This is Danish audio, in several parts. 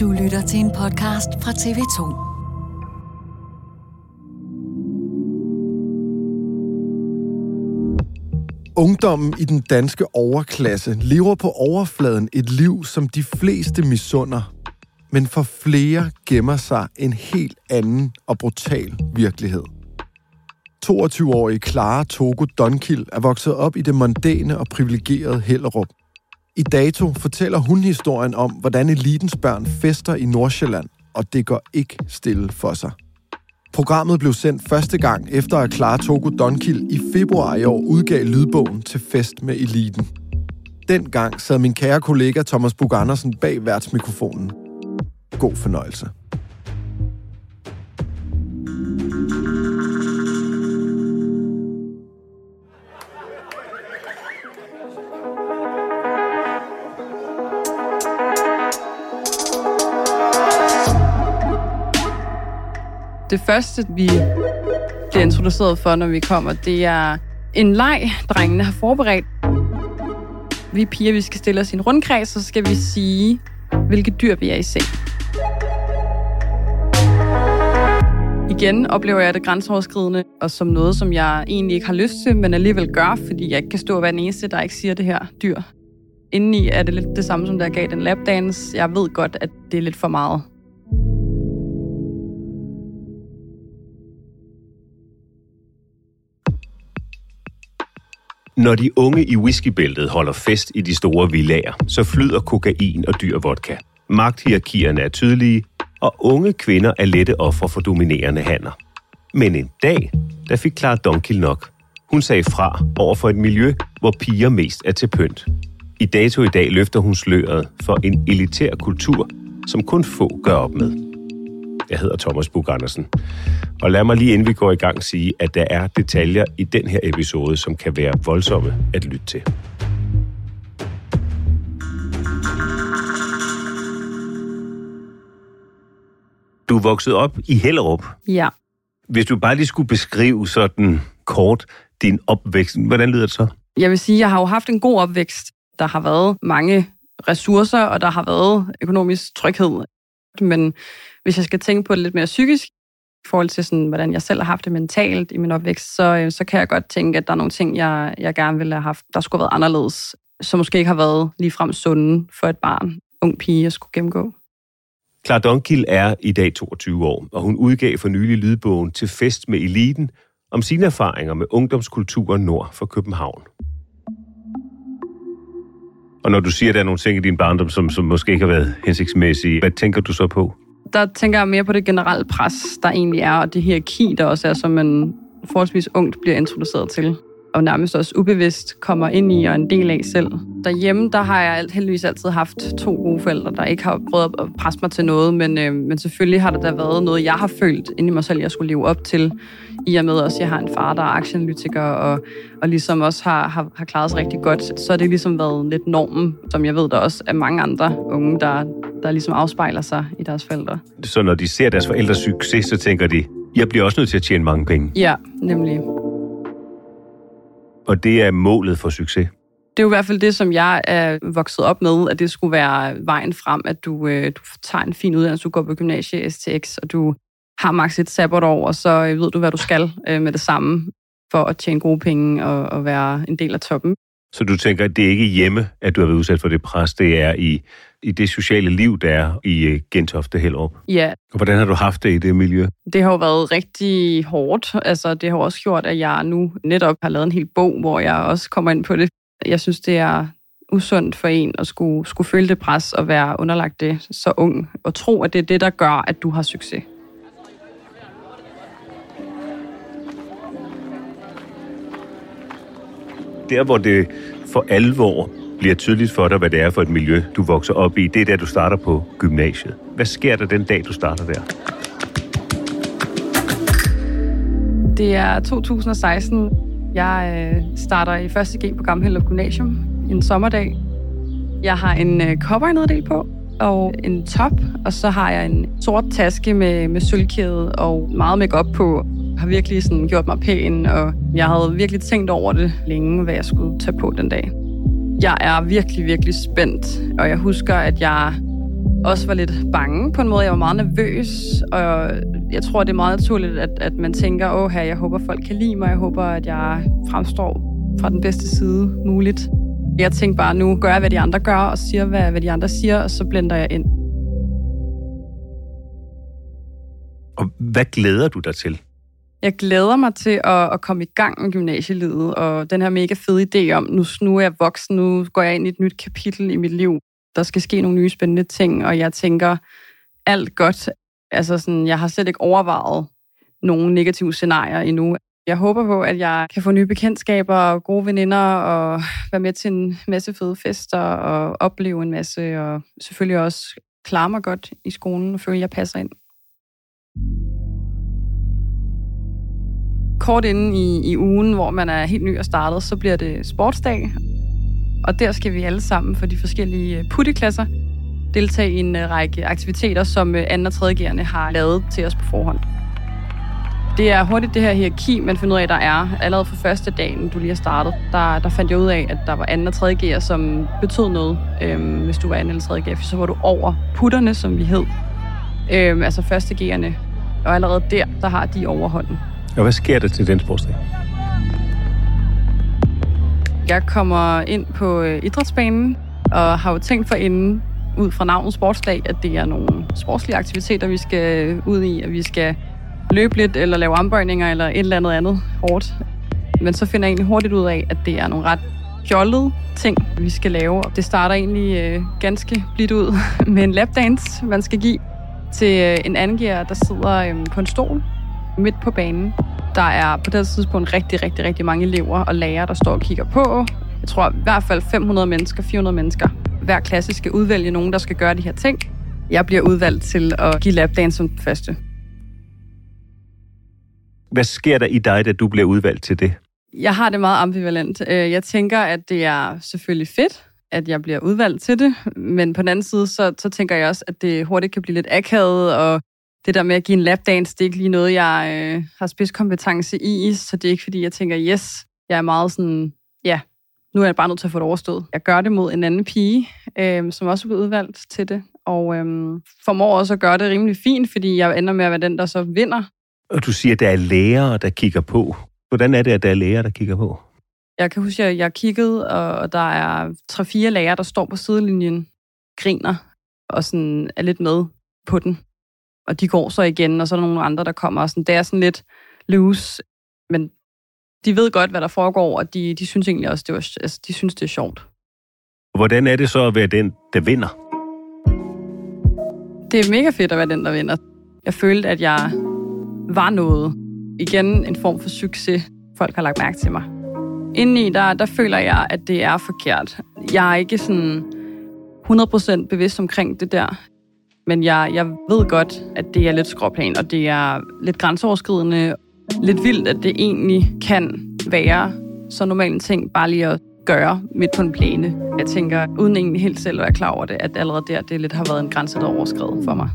Du lytter til en podcast fra TV2. Ungdommen i den danske overklasse lever på overfladen et liv, som de fleste misunder. Men for flere gemmer sig en helt anden og brutal virkelighed. 22-årige Clara Togo Donkil er vokset op i det mondæne og privilegerede Hellerup. I dato fortæller hun historien om, hvordan elitens børn fester i Nordsjælland, og det går ikke stille for sig. Programmet blev sendt første gang efter at Clara Togo Donkil i februar i år udgav lydbogen til fest med eliten. Dengang sad min kære kollega Thomas Bug Andersen bag værtsmikrofonen. God fornøjelse. Det første, vi bliver introduceret for, når vi kommer, det er en leg, drengene har forberedt. Vi piger, vi skal stille os i en rundkreds, så skal vi sige, hvilke dyr vi er i seng. Igen oplever jeg det grænseoverskridende, og som noget, som jeg egentlig ikke har lyst til, men alligevel gør, fordi jeg ikke kan stå og være den eneste, der ikke siger det her dyr. Indeni er det lidt det samme, som der gav den lapdance. Jeg ved godt, at det er lidt for meget. Når de unge i whiskybæltet holder fest i de store villager, så flyder kokain og dyr vodka. Magthierarkierne er tydelige, og unge kvinder er lette ofre for dominerende hanner. Men en dag, der fik Clara Donkil nok. Hun sagde fra over for et miljø, hvor piger mest er til pynt. I dato i dag løfter hun sløret for en elitær kultur, som kun få gør op med. Jeg hedder Thomas Bug Andersen. Og lad mig lige inden vi går i gang sige, at der er detaljer i den her episode, som kan være voldsomme at lytte til. Du er vokset op i Hellerup. Ja. Hvis du bare lige skulle beskrive sådan kort din opvækst, hvordan lyder det så? Jeg vil sige, at jeg har jo haft en god opvækst. Der har været mange ressourcer, og der har været økonomisk tryghed. Men hvis jeg skal tænke på det lidt mere psykisk, i forhold til, sådan, hvordan jeg selv har haft det mentalt i min opvækst, så, øh, så kan jeg godt tænke, at der er nogle ting, jeg, jeg gerne ville have haft, der skulle have været anderledes, som måske ikke har været ligefrem sunde for et barn, ung pige, at skulle gennemgå. Clara Donkil er i dag 22 år, og hun udgav for nylig lydbogen til fest med eliten om sine erfaringer med ungdomskulturen nord for København. Og når du siger, at der er nogle ting i din barndom, som, som måske ikke har været hensigtsmæssige, hvad tænker du så på? Der tænker jeg mere på det generelle pres, der egentlig er, og det hierarki, der også er, som man forholdsvis ungt bliver introduceret til og nærmest også ubevidst kommer ind i og er en del af selv. Derhjemme, der har jeg heldigvis altid haft to gode forældre, der ikke har prøvet at presse mig til noget, men, øh, men selvfølgelig har der da været noget, jeg har følt inde i mig selv, jeg skulle leve op til, i og med også, at jeg har en far, der er aktieanalytiker, og, og ligesom også har, har, har klaret sig rigtig godt, så har det ligesom været lidt normen, som jeg ved, der også er mange andre unge, der, der ligesom afspejler sig i deres forældre. Så når de ser deres forældres succes, så tænker de, jeg bliver også nødt til at tjene mange penge. Ja, nemlig. Og det er målet for succes. Det er jo i hvert fald det, som jeg er vokset op med, at det skulle være vejen frem, at du, øh, du tager en fin uddannelse, du går på gymnasiet STX, og du har maks et sabbatår, og så øh, ved du, hvad du skal øh, med det samme for at tjene gode penge og, og være en del af toppen. Så du tænker, at det er ikke hjemme, at du har været udsat for det pres, det er i, i det sociale liv, der er i uh, Gentofte Hellerup? Ja. Og hvordan har du haft det i det miljø? Det har jo været rigtig hårdt. Altså, det har også gjort, at jeg nu netop har lavet en hel bog, hvor jeg også kommer ind på det. Jeg synes, det er usundt for en at skulle, skulle føle det pres og være underlagt det så ung, og tro, at det er det, der gør, at du har succes. Der, hvor det for alvor bliver tydeligt for dig, hvad det er for et miljø, du vokser op i, det er der, du starter på gymnasiet. Hvad sker der den dag, du starter der? Det er 2016. Jeg øh, starter i 1. G på Gamle Gymnasium en sommerdag. Jeg har en øh, cowboy på og en top, og så har jeg en sort taske med, med sølvkæde og meget makeup på. Har virkelig sådan gjort mig pæn, og jeg havde virkelig tænkt over det længe, hvad jeg skulle tage på den dag. Jeg er virkelig, virkelig spændt, og jeg husker, at jeg også var lidt bange på en måde. Jeg var meget nervøs, og jeg tror, det er meget naturligt, at, at man tænker, åh her, jeg håber, folk kan lide mig. Jeg håber, at jeg fremstår fra den bedste side muligt. Jeg tænkte bare, nu gør jeg, hvad de andre gør, og siger, hvad, hvad de andre siger, og så blender jeg ind. Og hvad glæder du dig til? Jeg glæder mig til at, at komme i gang med gymnasielivet, og den her mega fede idé om, nu, nu er jeg voksen, nu går jeg ind i et nyt kapitel i mit liv. Der skal ske nogle nye spændende ting, og jeg tænker alt godt. Altså sådan, jeg har slet ikke overvejet nogle negative scenarier endnu. Jeg håber på, at jeg kan få nye bekendtskaber og gode veninder og være med til en masse fede fester og opleve en masse, og selvfølgelig også klare mig godt i skolen og føle, at jeg passer ind. Kort inden i, i ugen, hvor man er helt ny og startet, så bliver det sportsdag. Og der skal vi alle sammen for de forskellige øh, putteklasser deltage i en øh, række aktiviteter, som øh, andre og tredje har lavet til os på forhånd. Det er hurtigt det her hierarki, man finder ud af, der er. Allerede fra første dagen, du lige har startet, der, der fandt jeg ud af, at der var anden og tredje G'er, som betød noget. Øhm, hvis du var anden eller tredje G'er, så var du over putterne, som vi hed. Øhm, altså første G'erne. Og allerede der, der har de overhånden. Og hvad sker der til den sportsdag? Jeg kommer ind på øh, idrætsbanen, og har jo tænkt for inden, ud fra navnet sportsdag, at det er nogle sportslige aktiviteter, vi skal øh, ud i, at vi skal løbe lidt, eller lave armbøjninger, eller et eller andet andet hårdt. Men så finder jeg egentlig hurtigt ud af, at det er nogle ret fjollede ting, vi skal lave. Det starter egentlig øh, ganske blidt ud med en lapdance, man skal give til øh, en angiver, der sidder øh, på en stol midt på banen. Der er på det tidspunkt rigtig, rigtig, rigtig mange elever og lærere, der står og kigger på. Jeg tror i hvert fald 500 mennesker, 400 mennesker. Hver klasse skal udvælge nogen, der skal gøre de her ting. Jeg bliver udvalgt til at give lapdance som første. Hvad sker der i dig, da du bliver udvalgt til det? Jeg har det meget ambivalent. Øh, jeg tænker, at det er selvfølgelig fedt, at jeg bliver udvalgt til det, men på den anden side, så, så tænker jeg også, at det hurtigt kan blive lidt akavet, og det der med at give en lapdance, det er ikke lige noget, jeg øh, har spidskompetence i, så det er ikke fordi, jeg tænker, yes, jeg er meget sådan, ja, nu er jeg bare nødt til at få det overstået. Jeg gør det mod en anden pige, øh, som også er blevet udvalgt til det, og øh, formår også at gøre det rimelig fint, fordi jeg ender med at være den, der så vinder og du siger, at der er lærere, der kigger på. Hvordan er det, at der er lærere, der kigger på? Jeg kan huske, at jeg kiggede, og der er tre-fire lærere, der står på sidelinjen, griner og sådan er lidt med på den. Og de går så igen, og så er der nogle andre, der kommer. Og sådan, det er sådan lidt loose, men de ved godt, hvad der foregår, og de, de synes egentlig også, det var, altså, de synes, det er sjovt. Hvordan er det så at være den, der vinder? Det er mega fedt at være den, der vinder. Jeg følte, at jeg var noget. Igen en form for succes. Folk har lagt mærke til mig. Indeni, der, der føler jeg, at det er forkert. Jeg er ikke sådan 100% bevidst omkring det der. Men jeg, jeg ved godt, at det er lidt skråplan, og det er lidt grænseoverskridende. Lidt vildt, at det egentlig kan være så normalt en ting, bare lige at gøre midt på en plæne. Jeg tænker, uden egentlig helt selv at være klar over det, at allerede der, det lidt har været en grænse, der overskrevet for mig.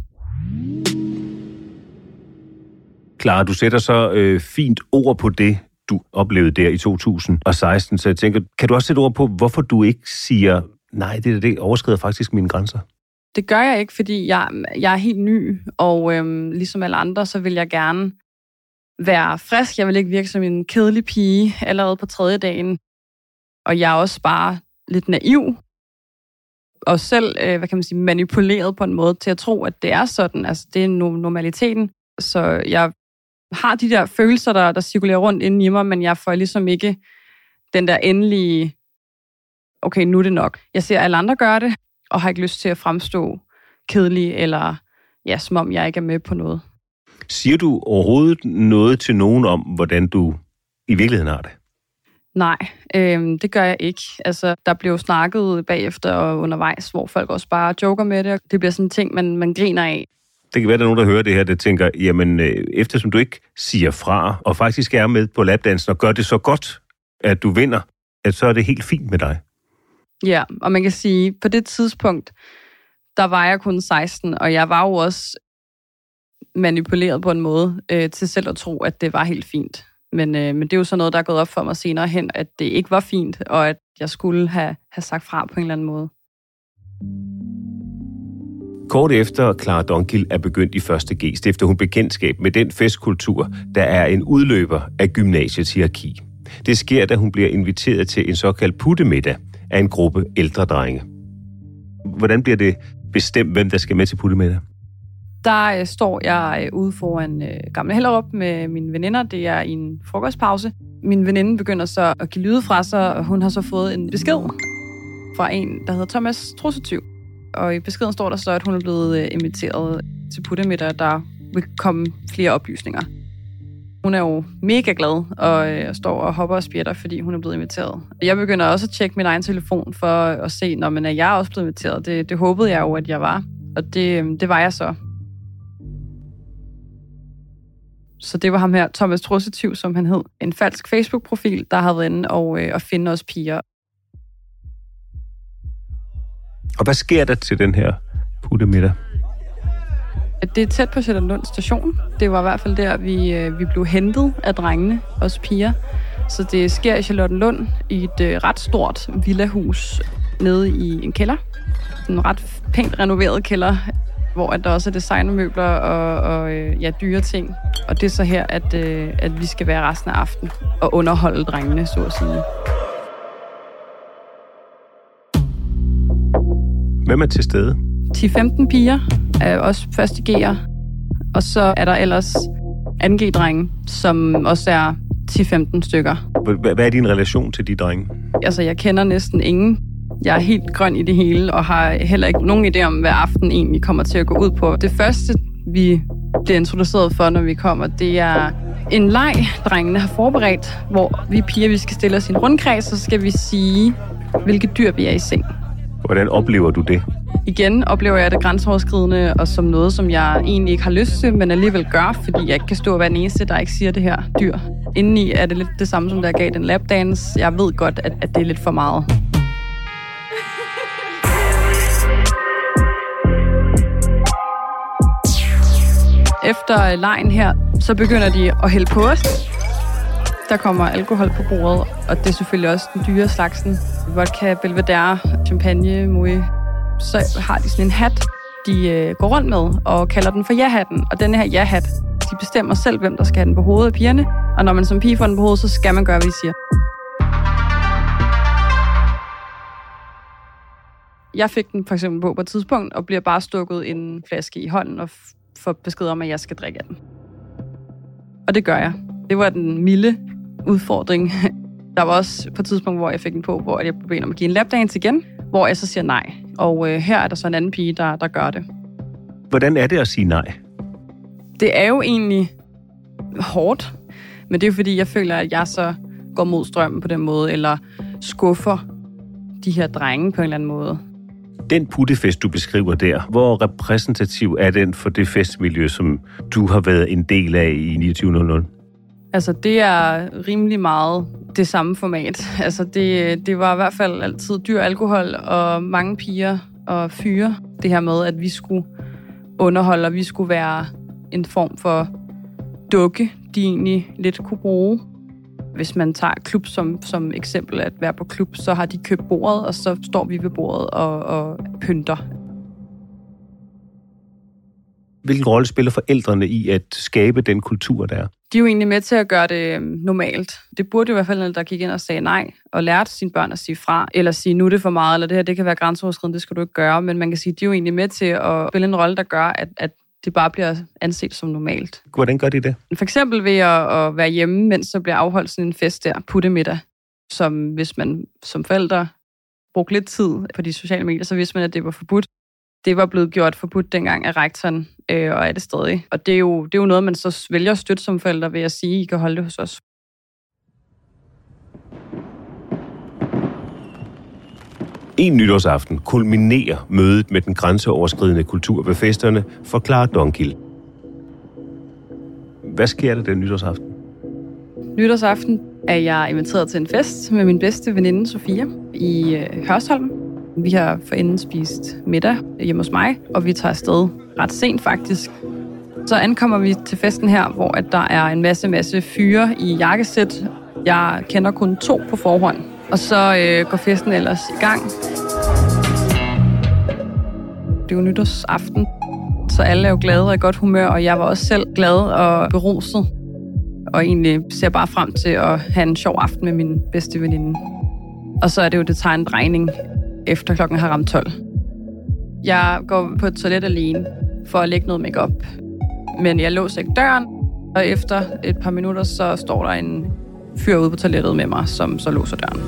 Clara, du sætter så øh, fint ord på det, du oplevede der i 2016, så jeg tænker, kan du også sætte ord på, hvorfor du ikke siger, nej, det, det overskrider faktisk mine grænser? Det gør jeg ikke, fordi jeg, jeg er helt ny, og øhm, ligesom alle andre, så vil jeg gerne være frisk. Jeg vil ikke virke som en kedelig pige allerede på tredje dagen. Og jeg er også bare lidt naiv, og selv, øh, hvad kan man sige, manipuleret på en måde til at tro, at det er sådan. Altså, det er normaliteten. Så jeg har de der følelser, der, der cirkulerer rundt inden i mig, men jeg får ligesom ikke den der endelige, okay, nu er det nok. Jeg ser alle andre gøre det, og har ikke lyst til at fremstå kedelig, eller ja, som om jeg ikke er med på noget. Siger du overhovedet noget til nogen om, hvordan du i virkeligheden har det? Nej, øh, det gør jeg ikke. Altså, der bliver jo snakket bagefter og undervejs, hvor folk også bare joker med det, og det bliver sådan en ting, man, man griner af. Det kan være, at der er nogen, der hører det her, der tænker, jamen, øh, eftersom du ikke siger fra, og faktisk er med på lapdansen og gør det så godt, at du vinder, at så er det helt fint med dig. Ja, og man kan sige, på det tidspunkt, der var jeg kun 16, og jeg var jo også manipuleret på en måde øh, til selv at tro, at det var helt fint. Men, øh, men det er jo sådan noget, der er gået op for mig senere hen, at det ikke var fint, og at jeg skulle have, have sagt fra på en eller anden måde. Kort efter Clara Donkil er begyndt i første G, stifter hun bekendtskab med den festkultur, der er en udløber af gymnasiets hierarki. Det sker, da hun bliver inviteret til en såkaldt puttemiddag af en gruppe ældre drenge. Hvordan bliver det bestemt, hvem der skal med til puttemiddag? Der øh, står jeg øh, ude foran øh, Gamle Hellerup med mine veninder. Det er i en frokostpause. Min veninde begynder så at give lyde fra sig, og hun har så fået en besked fra en, der hedder Thomas Trussetyv. Og i beskeden står der så, at hun er blevet øh, inviteret til puttemiddag, der vil komme flere oplysninger. Hun er jo mega glad og øh, står og hopper og spjætter, fordi hun er blevet inviteret. Jeg begynder også at tjekke min egen telefon for at se, når man er jeg også blevet inviteret. Det, det håbede jeg jo, at jeg var. Og det, øh, det var jeg så. Så det var ham her, Thomas Trussetiv, som han hed. En falsk Facebook-profil, der havde været inde og, øh, og finde os piger. Og hvad sker der til den her puttemiddag? Det er tæt på Sjælland station. Det var i hvert fald der, vi, øh, vi blev hentet af drengene, os piger. Så det sker i Charlottenlund i et øh, ret stort villahus nede i en kælder. En ret pænt renoveret kælder, hvor at der også er designermøbler og, og øh, ja, dyre ting. Og det er så her, at, øh, at vi skal være resten af aftenen og underholde drengene, så at sige. Hvem er til stede? 10-15 piger er også første G'er. Og så er der ellers 2G-drenge, som også er 10-15 stykker. Hvad er din relation til de drenge? Altså, jeg kender næsten ingen. Jeg er helt grøn i det hele, og har heller ikke nogen idé om, hvad aften egentlig kommer til at gå ud på. Det første, vi bliver introduceret for, når vi kommer, det er en leg, drengene har forberedt, hvor vi piger vi skal stille os i en rundkreds, så skal vi sige, hvilke dyr vi er i seng. Hvordan oplever du det? Igen oplever jeg det grænseoverskridende og som noget, som jeg egentlig ikke har lyst til, men alligevel gør, fordi jeg ikke kan stå og være den eneste, der ikke siger det her dyr. Indeni er det lidt det samme, som der gav den lapdance. Jeg ved godt, at, at det er lidt for meget. Efter lejen her, så begynder de at hælde på os. Der kommer alkohol på bordet, og det er selvfølgelig også den dyre slagsen. Vodka, Belvedere, champagne, Moe. Så har de sådan en hat, de øh, går rundt med og kalder den for ja-hatten. Og den her ja-hat, de bestemmer selv, hvem der skal have den på hovedet af pigerne. Og når man som pige får den på hovedet, så skal man gøre, hvad de siger. Jeg fik den for eksempel på på et tidspunkt, og bliver bare stukket en flaske i hånden og får besked om, at jeg skal drikke af den. Og det gør jeg. Det var den milde udfordring. Der var også på et tidspunkt, hvor jeg fik den på, hvor jeg blev om at give en lapdance igen, hvor jeg så siger nej. Og øh, her er der så en anden pige, der, der gør det. Hvordan er det at sige nej? Det er jo egentlig hårdt, men det er jo fordi, jeg føler, at jeg så går mod strømmen på den måde, eller skuffer de her drenge på en eller anden måde. Den puttefest, du beskriver der, hvor repræsentativ er den for det festmiljø, som du har været en del af i 2900? Altså, det er rimelig meget det samme format. Altså, det, det var i hvert fald altid dyr alkohol og mange piger og fyre. Det her med, at vi skulle underholde, og vi skulle være en form for dukke, de egentlig lidt kunne bruge. Hvis man tager klub som, som eksempel at være på klub, så har de købt bordet, og så står vi ved bordet og, og pynter. Hvilken rolle spiller forældrene i at skabe den kultur, der er? De er jo egentlig med til at gøre det øhm, normalt. Det burde jo i hvert fald, når der gik ind og sagde nej, og lærte sine børn at sige fra, eller sige, nu er det for meget, eller det her, det kan være grænseoverskridende, det skal du ikke gøre. Men man kan sige, de er jo egentlig med til at spille en rolle, der gør, at, at det bare bliver anset som normalt. Hvordan gør de det? For eksempel ved at, at være hjemme, mens så bliver afholdt sådan en fest der, puttemiddag, som hvis man som forældre brugte lidt tid på de sociale medier, så vidste man, at det var forbudt. Det var blevet gjort forbudt dengang af rektoren, øh, og er det stadig. Og det er, jo, det er jo noget, man så vælger at støtte som forældre ved at sige, at I kan holde det hos os. En nytårsaften kulminerer mødet med den grænseoverskridende kultur ved festerne, forklarer Donkil. Hvad sker der den nytårsaften? Nytårsaften er jeg inviteret til en fest med min bedste veninde Sofia i øh, Hørsholm. Vi har forinden spist middag hjemme hos mig, og vi tager afsted ret sent faktisk. Så ankommer vi til festen her, hvor at der er en masse, masse fyre i jakkesæt. Jeg kender kun to på forhånd, og så øh, går festen ellers i gang. Det er jo nytårsaften, så alle er jo glade og i godt humør, og jeg var også selv glad og beruset. Og egentlig ser bare frem til at have en sjov aften med min bedste veninde. Og så er det jo det tegn regning efter klokken har ramt 12. Jeg går på et toilet alene for at lægge noget makeup. Men jeg låser ikke døren, og efter et par minutter, så står der en fyr ude på toilettet med mig, som så låser døren.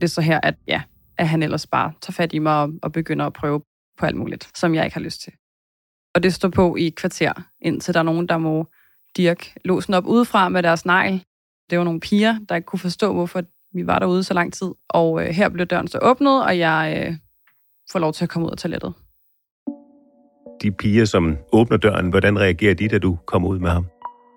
Det er så her, at, ja, at han ellers bare tager fat i mig og, og begynder at prøve på alt muligt, som jeg ikke har lyst til. Og det står på i et kvarter, indtil der er nogen, der må dirk låsen op udefra med deres negl. Det var nogle piger, der ikke kunne forstå, hvorfor vi var derude så lang tid. Og øh, her blev døren så åbnet, og jeg øh, får lov til at komme ud af toilettet. De piger, som åbner døren, hvordan reagerer de, da du kommer ud med ham?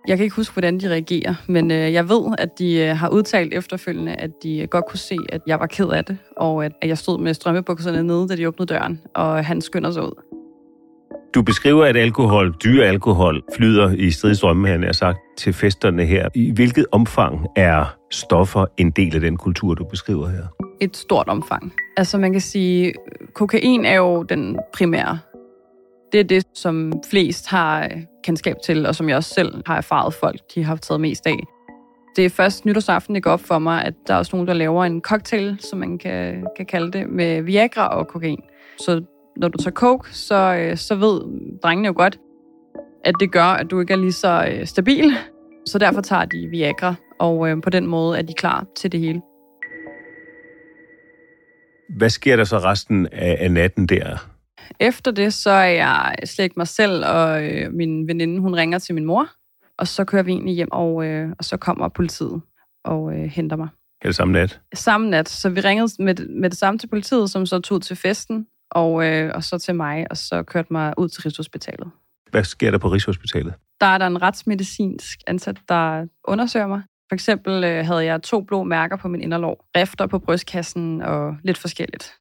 Jeg kan ikke huske, hvordan de reagerer, men øh, jeg ved, at de øh, har udtalt efterfølgende, at de øh, godt kunne se, at jeg var ked af det, og at, at jeg stod med strømmebukserne nede, da de åbnede døren, og han skynder sig ud. Du beskriver, at alkohol, dyr alkohol, flyder i stridsstrømme, han er sagt, til festerne her. I hvilket omfang er stoffer en del af den kultur, du beskriver her? Et stort omfang. Altså man kan sige, kokain er jo den primære. Det er det, som flest har øh, kendskab til, og som jeg også selv har erfaret folk, de har taget mest af. Det er først nytårsaften, det går op for mig, at der er også nogen, der laver en cocktail, som man kan, kan kalde det, med Viagra og kokain. Så når du tager coke, så, øh, så ved drengene jo godt, at det gør, at du ikke er lige så øh, stabil. Så derfor tager de Viagra, og øh, på den måde er de klar til det hele. Hvad sker der så resten af, af natten der? Efter det, så er jeg slet mig selv, og øh, min veninde, hun ringer til min mor, og så kører vi egentlig hjem, og, øh, og så kommer politiet og øh, henter mig. Hele samme nat? Samme nat. Så vi ringede med, med det samme til politiet, som så tog til festen, og, øh, og så til mig, og så kørte mig ud til Rigshospitalet. Hvad sker der på Rigshospitalet? Der er der en retsmedicinsk ansat, der undersøger mig. For eksempel øh, havde jeg to blå mærker på min inderlov, rifter på brystkassen og lidt forskelligt.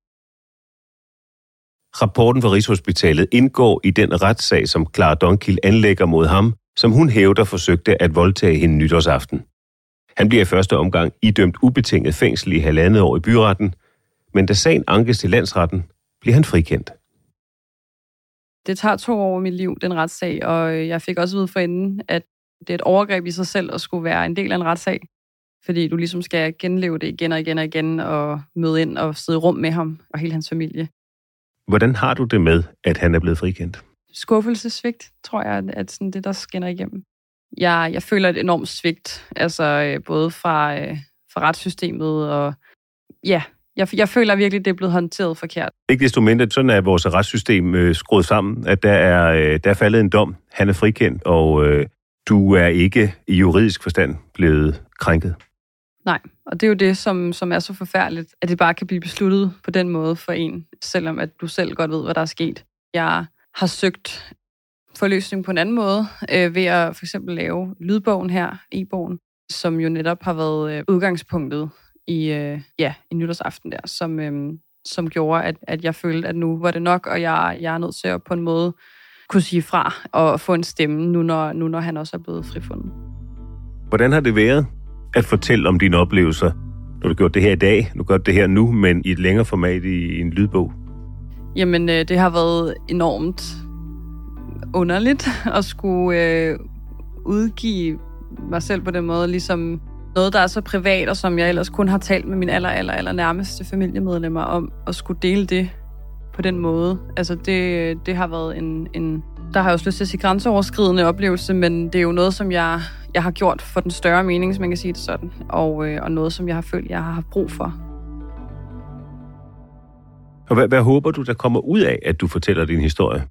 Rapporten fra Rigshospitalet indgår i den retssag, som Clara Donkil anlægger mod ham, som hun hævder forsøgte at voldtage hende nytårsaften. Han bliver i første omgang idømt ubetinget fængsel i halvandet år i byretten, men da sagen ankes til landsretten, bliver han frikendt. Det tager to år i mit liv, den retssag, og jeg fik også at vide for inden, at det er et overgreb i sig selv at skulle være en del af en retssag. Fordi du ligesom skal genleve det igen og igen og igen, og møde ind og sidde i rum med ham og hele hans familie. Hvordan har du det med, at han er blevet frikendt? Skuffelsesvigt, tror jeg, at sådan det, der skinner igennem. Jeg, jeg føler et enormt svigt, altså øh, både fra, øh, fra retssystemet og ja, jeg, jeg føler virkelig, det er blevet håndteret forkert. Ikke desto mindre, sådan er vores retssystem øh, skruet sammen, at der er, øh, der er faldet en dom, han er frikendt, og øh, Du er ikke i juridisk forstand blevet krænket. Nej, og det er jo det, som, som er så forfærdeligt, at det bare kan blive besluttet på den måde for en, selvom at du selv godt ved, hvad der er sket. Jeg har søgt forløsning på en anden måde, øh, ved at for eksempel lave lydbogen her, e-bogen, som jo netop har været øh, udgangspunktet i, øh, ja, i nytårsaften der, som, øh, som gjorde, at, at jeg følte, at nu var det nok, og jeg, jeg er nødt til at på en måde kunne sige fra og få en stemme, nu når, nu når han også er blevet frifundet. Hvordan har det været at fortælle om dine oplevelser? Nu har du gjort det her i dag, nu gør det her nu, men i et længere format i en lydbog. Jamen, øh, det har været enormt underligt at skulle øh, udgive mig selv på den måde, ligesom noget, der er så privat, og som jeg ellers kun har talt med mine aller, aller, aller nærmeste familiemedlemmer om, at skulle dele det på den måde. Altså, det, det har været en, en der har jeg også lyst til at sige grænseoverskridende oplevelse, men det er jo noget, som jeg, jeg har gjort for den større mening, hvis man kan sige det sådan, og, øh, og noget, som jeg har følt, jeg har haft brug for. Og hvad, hvad håber du, der kommer ud af, at du fortæller din historie?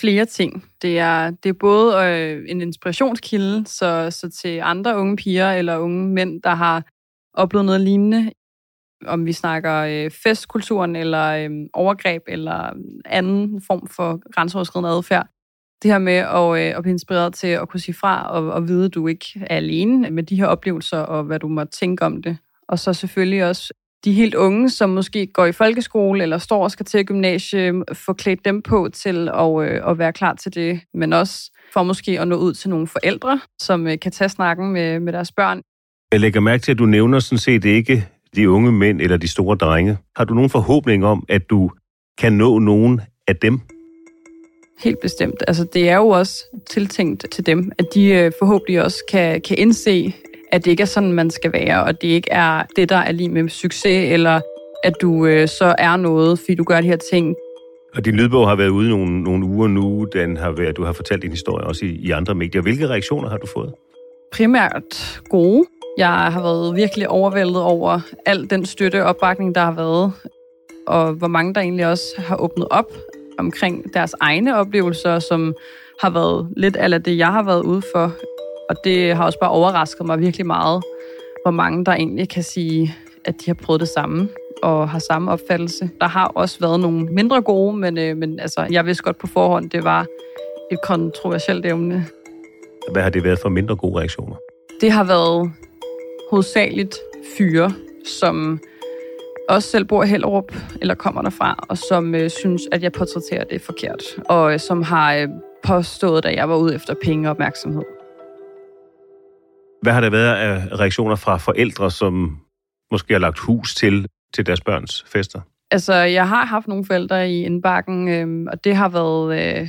Flere ting. Det er, det er både øh, en inspirationskilde, så, så til andre unge piger eller unge mænd, der har oplevet noget lignende, om vi snakker øh, festkulturen eller øh, overgreb eller anden form for grænseoverskridende adfærd. Det her med at, øh, at blive inspireret til at kunne sige fra og, og vide, at du ikke er alene med de her oplevelser og hvad du må tænke om det. Og så selvfølgelig også de helt unge, som måske går i folkeskole eller står og skal til gymnasium, få klædt dem på til at, øh, at være klar til det, men også for måske at nå ud til nogle forældre, som øh, kan tage snakken med, med deres børn. Jeg lægger mærke til, at du nævner sådan set ikke de unge mænd eller de store drenge. Har du nogen forhåbning om, at du kan nå nogen af dem? Helt bestemt. Altså, det er jo også tiltænkt til dem, at de øh, forhåbentlig også kan, kan indse, at det ikke er sådan, man skal være, og det ikke er det, der er lige med succes, eller at du øh, så er noget, fordi du gør de her ting. Og din lydbog har været ude nogle, nogle uger nu. Den har været, du har fortalt din historie også i, i andre medier. Hvilke reaktioner har du fået? Primært gode. Jeg har været virkelig overvældet over al den støtte og opbakning, der har været, og hvor mange der egentlig også har åbnet op omkring deres egne oplevelser, som har været lidt af det, jeg har været ude for. Og det har også bare overrasket mig virkelig meget, hvor mange der egentlig kan sige, at de har prøvet det samme og har samme opfattelse. Der har også været nogle mindre gode, men, øh, men altså, jeg vidste godt på forhånd, det var et kontroversielt emne. Hvad har det været for mindre gode reaktioner? Det har været hovedsageligt fyre, som også selv bor i Hellerup, eller kommer derfra, og som øh, synes, at jeg portrætterer det forkert, og øh, som har øh, påstået, at jeg var ude efter penge og opmærksomhed. Hvad har der været af reaktioner fra forældre, som måske har lagt hus til, til deres børns fester? Altså, jeg har haft nogle forældre i indbakken, øh, og det har været øh,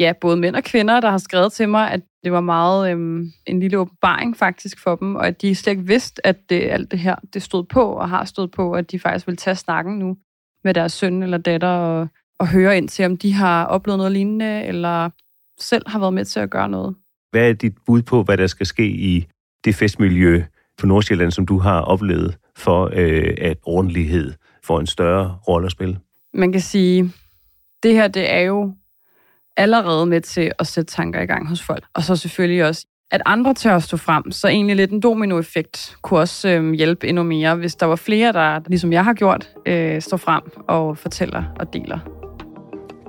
ja, både mænd og kvinder, der har skrevet til mig, at det var meget øh, en lille åbenbaring faktisk for dem, og at de slet ikke vidste, at det, alt det her det stod på og har stået på, at de faktisk vil tage snakken nu med deres søn eller datter og, og høre ind til, om de har oplevet noget lignende, eller selv har været med til at gøre noget. Hvad er dit bud på, hvad der skal ske i det festmiljø på Nordsjælland, som du har oplevet, for øh, at ordentlighed får en større rolle at spille? Man kan sige, det her det er jo allerede med til at sætte tanker i gang hos folk. Og så selvfølgelig også, at andre tør at stå frem. Så egentlig lidt en dominoeffekt kunne også øh, hjælpe endnu mere, hvis der var flere, der, ligesom jeg har gjort, øh, står frem og fortæller og deler.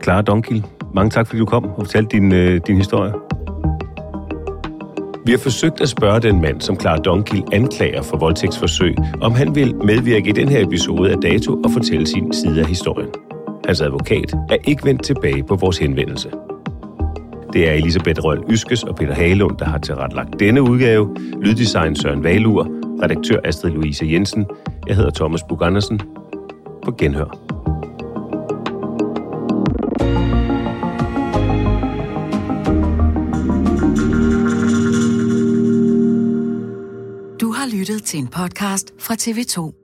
Clara Donkil, mange tak, fordi du kom og fortalte din, øh, din historie. Vi har forsøgt at spørge den mand, som Clara Donkil anklager for voldtægtsforsøg, om han vil medvirke i den her episode af Dato og fortælle sin side af historien. Hans advokat er ikke vendt tilbage på vores henvendelse. Det er Elisabeth Røl Yskes og Peter Halund, der har tilrettelagt denne udgave. Lyddesign Søren Valur, redaktør Astrid Louise Jensen. Jeg hedder Thomas Bug Andersen. På genhør. Podcast fra TV2.